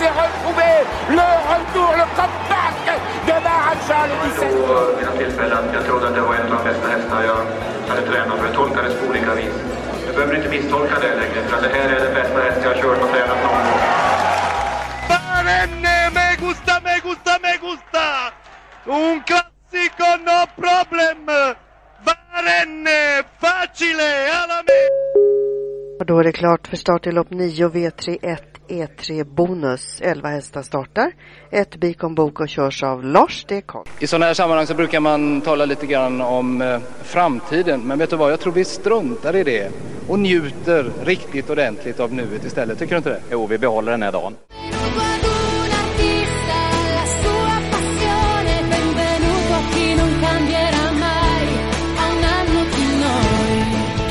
s'est retrouvé, le retour, le comeback de Maharaja le 17. Jag trodde att det var en av de bästa jag hade tränat för det tolkades på olika vis. Du behöver inte misstolka det längre för det här är den bästa häst jag har kört och tränat någon gång. Barenne, me gusta, me gusta, me gusta! Un classico, no problem! Barenne, facile, alla me! Och då är det klart för start i lopp 9 V31 E3 Bonus. 11 hästar startar. Ett Bikon Bok och körs av Lars D. Karl. I sådana här sammanhang så brukar man tala lite grann om eh, framtiden. Men vet du vad, jag tror vi struntar i det och njuter riktigt ordentligt av nuet istället. Tycker du inte det? Jo, vi behåller den här dagen.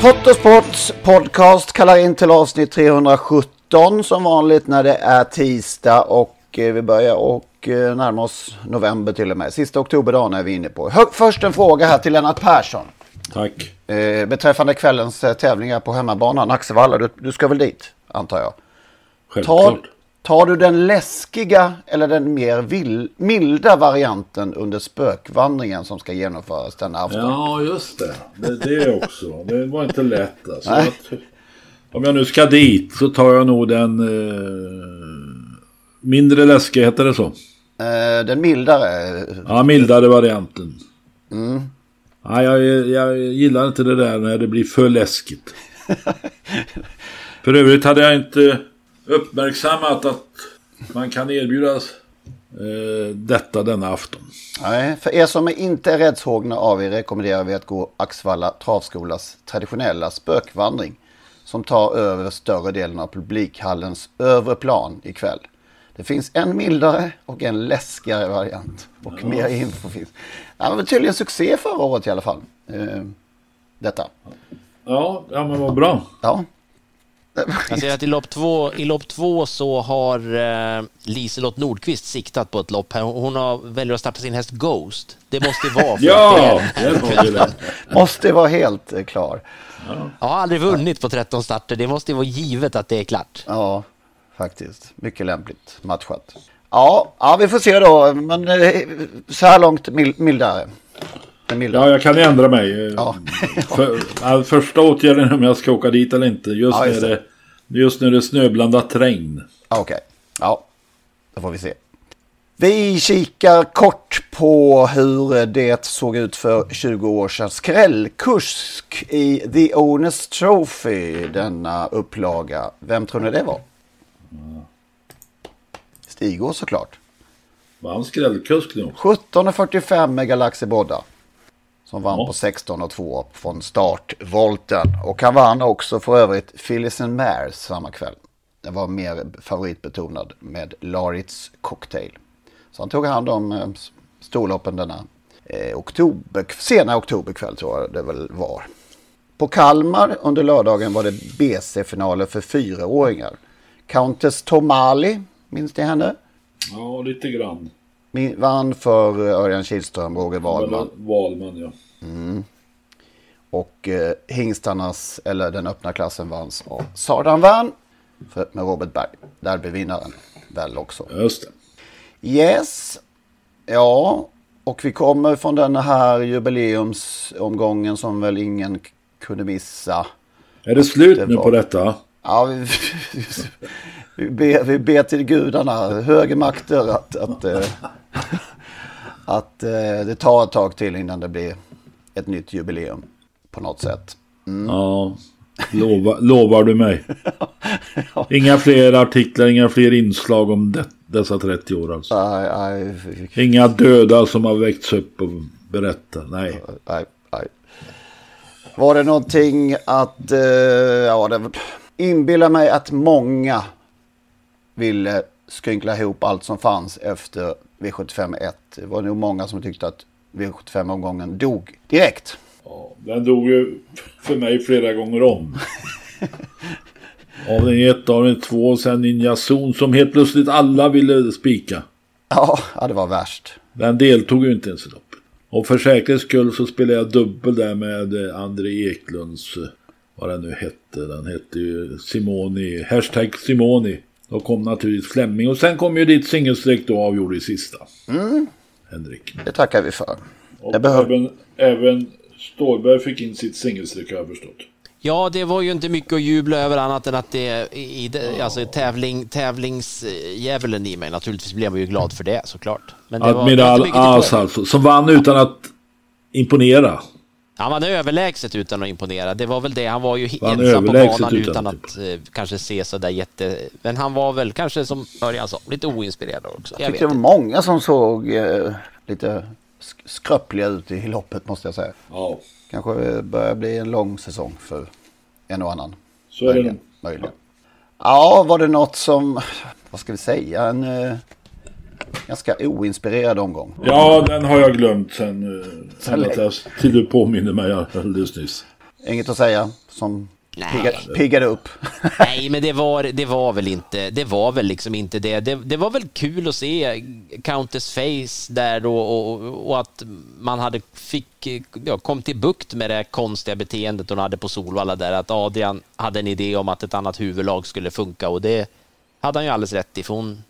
Trottosports podcast kallar in till avsnitt 317 som vanligt när det är tisdag och eh, vi börjar och eh, närma oss november till och med. Sista oktoberdagen är vi inne på. Först en fråga här till Lennart Persson. Tack. Eh, beträffande kvällens tävlingar på hemmabanan, Axevalla. Du, du ska väl dit, antar jag? Självklart. Tar, tar du den läskiga eller den mer vill, milda varianten under spökvandringen som ska genomföras denna afton? Ja, just det. Det, det också. Det var inte lätt alltså. Nej. Om jag nu ska dit så tar jag nog den eh, mindre läskiga, heter det så? Eh, den mildare? Ja, mildare varianten. Mm. Ja, jag, jag gillar inte det där när det blir för läskigt. För övrigt hade jag inte uppmärksammat att man kan erbjudas eh, detta denna afton. Nej, för er som inte är räddshågna av er rekommenderar vi att gå Axvalla travskolas traditionella spökvandring som tar över större delen av publikhallens övre plan ikväll. Det finns en mildare och en läskigare variant. Och Ja. mer info finns. Ja, det var tydligen succé förra året i alla fall. Eh, detta. Ja, ja men vad bra. Ja. Jag ser att i lopp två, i lopp två så har eh, Liselott Nordqvist siktat på ett lopp här. Hon har väljer att starta sin häst Ghost. Det måste ju vara för Ja, att det. Måste vara helt eh, klar. Jag har aldrig vunnit på 13 starter. Det måste ju vara givet att det är klart. Ja, faktiskt. Mycket lämpligt matchat. Ja, ja vi får se då. Men eh, så här långt mil- mildare. Ja, jag kan ändra mig. Ja. För, ja, första åtgärden är om jag ska åka dit eller inte. Just, Ja, när, just det. Just det är snöblandat regn. Okej, ja, då får vi se. Vi kikar kort på hur det såg ut för 20 år sedan. Skrällkusk i The Owners Trophy, denna upplaga. Vem tror ni det var? Stigå såklart. Var han skrällkusk nu? 17.45 med Galaxy Bodda. Som vann Ja. på 16 och 2 från startvolten. Och han vann också för övrigt Phyllis and Mares samma kväll. Den var mer favoritbetonad med Laritz Cocktail. Så han tog hand om eh, storloppen denna eh, oktober, sena oktoberkväll tror jag det väl var. På Kalmar under lördagen var det BC-finaler för fyraåringar. Countess Tomali, minns ni henne? Ja, lite grann. Min- Vann för eh, Örjan Kihlström, Roger Wahlman. Wahlman, ja. Mm. Och eh, hingstarnas, eller den öppna klassen vanns av Sardan Van för, med Robert Berg. Derbyvinnaren väl också. Just det. Yes. Ja, och vi kommer från den här jubileumsomgången som väl ingen kunde missa. Är det slut Det nu var- på detta? Ja, vi, Vi ber, vi ber till gudarna, högre makter, att, att, eh, att eh, det tar ett tag till innan det blir ett nytt jubileum på något sätt. Mm. Ja, lova, lovar du mig. Inga fler artiklar, inga fler inslag om det, dessa 30 år alltså. Aj, aj. Inga döda som har väckts upp och berättat, nej. Nej. Var det någonting att, eh, ja det inbillar mig att många ville skrynkla ihop allt som fanns efter V75 Det var nog många som tyckte att V75-omgången dog direkt. Ja, den dog ju för mig flera gånger om. Avdelning 1, avdelning 2 och sen Ninja Zon som helt plötsligt alla ville spika. Ja, det var värst. Den deltog ju inte ens i loppet. Och för säkerhets skull så spelade jag dubbel där med André Eklunds, vad den nu hette, den hette ju Simoni, hashtag Simoni. Då kom naturligtvis Flemming och sen kom ju ditt singelstreck då avgjorde i sista. Mm. Henrik. Det tackar vi för. Och behöv... även, även Stålberg fick in sitt singelstreck har jag förstått. Ja, det var ju inte mycket att jubla över annat än att det i, i alltså tävling, tävlingsdjävulen i mig naturligtvis blev jag ju glad för det såklart. Men det Admiral As alltså, som vann utan att imponera. Han vann överlägset utan att imponera. Det var väl det. Han var ju han ensam på banan utan, utan att eh, kanske se så där jätte... Men han var väl kanske som Örjan sa, lite oinspirerad också. Jag, jag tyckte det var många som såg eh, lite skröpliga ut i loppet måste jag säga. Ja. Kanske börjar bli en lång säsong för en och annan. Så är möjligen, det möjligen. Ja, var det något som, vad ska vi säga, en eh, ganska oinspirerad omgång. Ja, den har jag glömt sen, eh, sen att jag, till du påminner mig alldeles nyss. Inget att säga som Piggade, piggade upp. Nej, men det var, det var väl inte, det var väl liksom inte det. det. Det var väl kul att se Countess Face där då och, och att man hade fick, ja, kom till bukt med det konstiga beteendet hon hade på Solvalla där. Att Adrian hade en idé om att ett annat huvudlag skulle funka och det hade han ju alldeles rätt i. För hon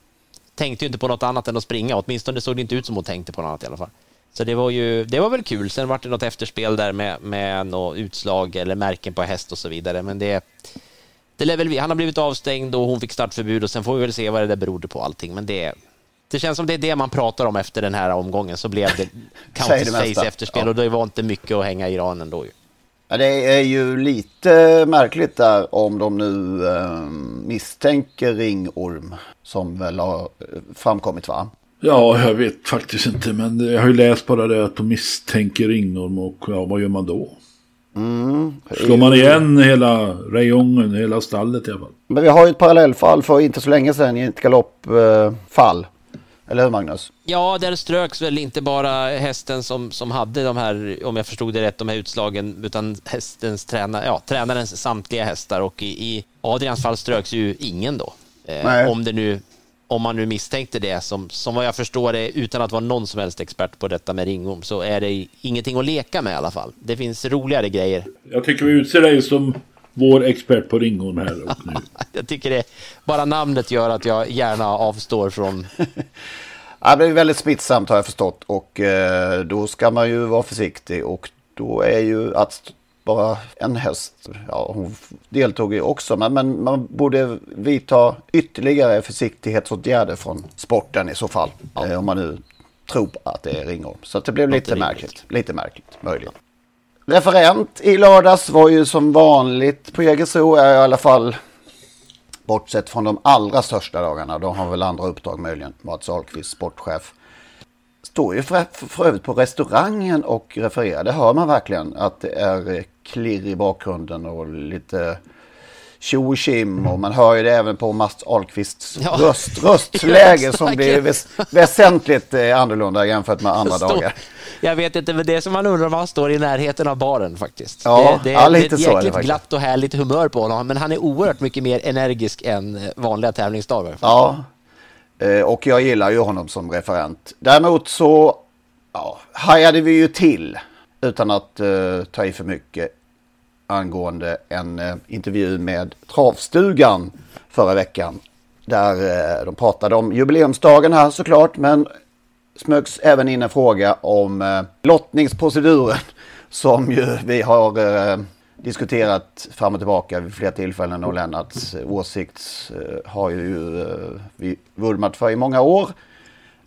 tänkte ju inte på något annat än att springa. Åtminstone såg det inte ut som hon tänkte på något annat i alla fall. Så det var ju, det var väl kul. Sen var det något efterspel där med, med något utslag eller märken på häst och så vidare. Men det, det lär väl, han har blivit avstängd och hon fick startförbud och sen får vi väl se vad det där berodde på allting. Men det, det känns som det är det man pratar om efter den här omgången. Så blev det Countess Face efterspel ja. och det var inte mycket att hänga i ranen då ju. Ja, det är ju lite märkligt där om de nu eh, misstänker ringorm som väl har framkommit va? Ja, jag vet faktiskt inte. Men jag har ju läst bara det att de misstänker ringorm och ja, vad gör man då? Mm. Slår man igen hela rejongen, hela stallet i alla fall? Men vi har ju ett parallellfall för inte så länge sedan i ett galoppfall. Eller hur Magnus? Ja, där ströks väl inte bara hästen som, som hade de här, om jag förstod det rätt, de här utslagen, utan hästens tränare, ja, tränarens samtliga hästar och i, i Adrians fall ströks ju ingen då. Eh, om det nu om man nu misstänkte det, som, som vad jag förstår det, utan att vara någon som helst expert på detta med ringorm, så är det ingenting att leka med i alla fall. Det finns roligare grejer. Jag tycker vi utser dig som vår expert på ringorm här och nu. jag tycker det, bara namnet gör att jag gärna avstår från... ja, det är väldigt smittsamt har jag förstått och eh, då ska man ju vara försiktig och då är ju att bara en häst. Ja, hon deltog ju också, men, men man borde vidta ytterligare försiktighetsåtgärder från sporten i så fall. Ja. Eh, om man nu tror att det är ringorm. Så det blev lite märkligt. Lite märkligt, möjligen. Referent i lördags var ju som vanligt på Jägersro, i alla fall bortsett från de allra största dagarna. De har väl andra uppdrag möjligen. Mats Ahlqvist, sportchef står ju för, för övrigt på restaurangen och refererar. Det hör man verkligen att det är klirr i bakgrunden och lite tjo och kim och man hör ju det även på Mats Ahlqvists ja. röst, röstläge som blir väs väsentligt eh, annorlunda jämfört med andra dagar. Jag vet inte, men det är som man undrar om han står i närheten av baren faktiskt. Ja, det, det, ja, lite det är ett så jäkligt glatt och härligt humör på honom, men han är oerhört mycket mer energisk än eh, vanliga tävlingsdagar. Ja, Eh, och jag gillar ju honom som referent. Däremot så ja, hajade vi ju till utan att uh, ta i för mycket angående en eh, intervju med Travstugan förra veckan. Där eh, de pratade om jubileumsdagen här såklart men smögs även in en fråga om eh, lottningsproceduren som ju vi har diskuterat fram och tillbaka vid flera tillfällen och Lennarts åsikt har ju vi vurmat för i många år.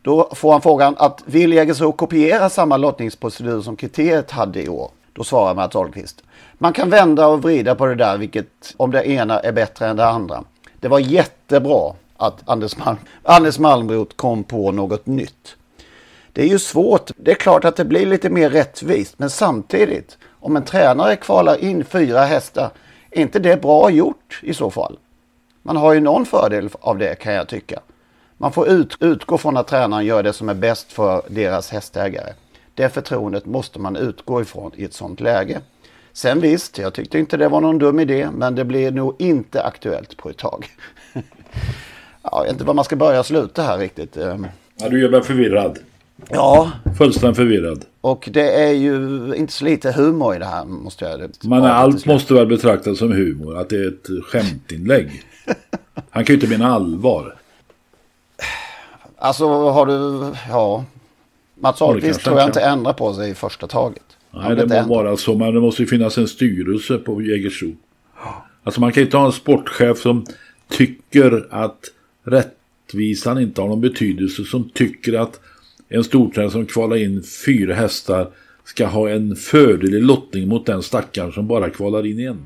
Då får han frågan att vill Jägersro kopiera samma lottningsprocedur som kriteriet hade i år? Då svarar Mats Ahlqvist. Man kan vända och vrida på det där, vilket om det ena är bättre än det andra. Det var jättebra att Anders, Malm, Anders Malmrot kom på något nytt. Det är ju svårt. Det är klart att det blir lite mer rättvist, men samtidigt, om en tränare kvalar in fyra hästar, är inte det bra gjort i så fall? Man har ju någon fördel av det kan jag tycka. Man får ut, utgå från att tränaren gör det som är bäst för deras hästägare. Det förtroendet måste man utgå ifrån i ett sådant läge. Sen visst, jag tyckte inte det var någon dum idé, men det blir nog inte aktuellt på ett tag. jag vet inte var man ska börja och sluta här riktigt. Ehm. Ja, du gör mig förvirrad. Ja. Fullständigt förvirrad. Och det är ju inte så lite humor i det här måste jag Men allt måste väl betraktas som humor. Att det är ett skämtinlägg. Han kan ju inte mena allvar. Alltså har du, ja. Mats Ahlqvist tror jag inte ändrar på sig i första taget. Nej, det må vara så. Men det måste ju finnas en styrelse på Jägersro. Alltså man kan inte ha en sportchef som tycker att rättvisan inte har någon betydelse. Som tycker att en stortränare som kvalar in fyra hästar ska ha en fördel i lottning mot den stackaren som bara kvalar in en.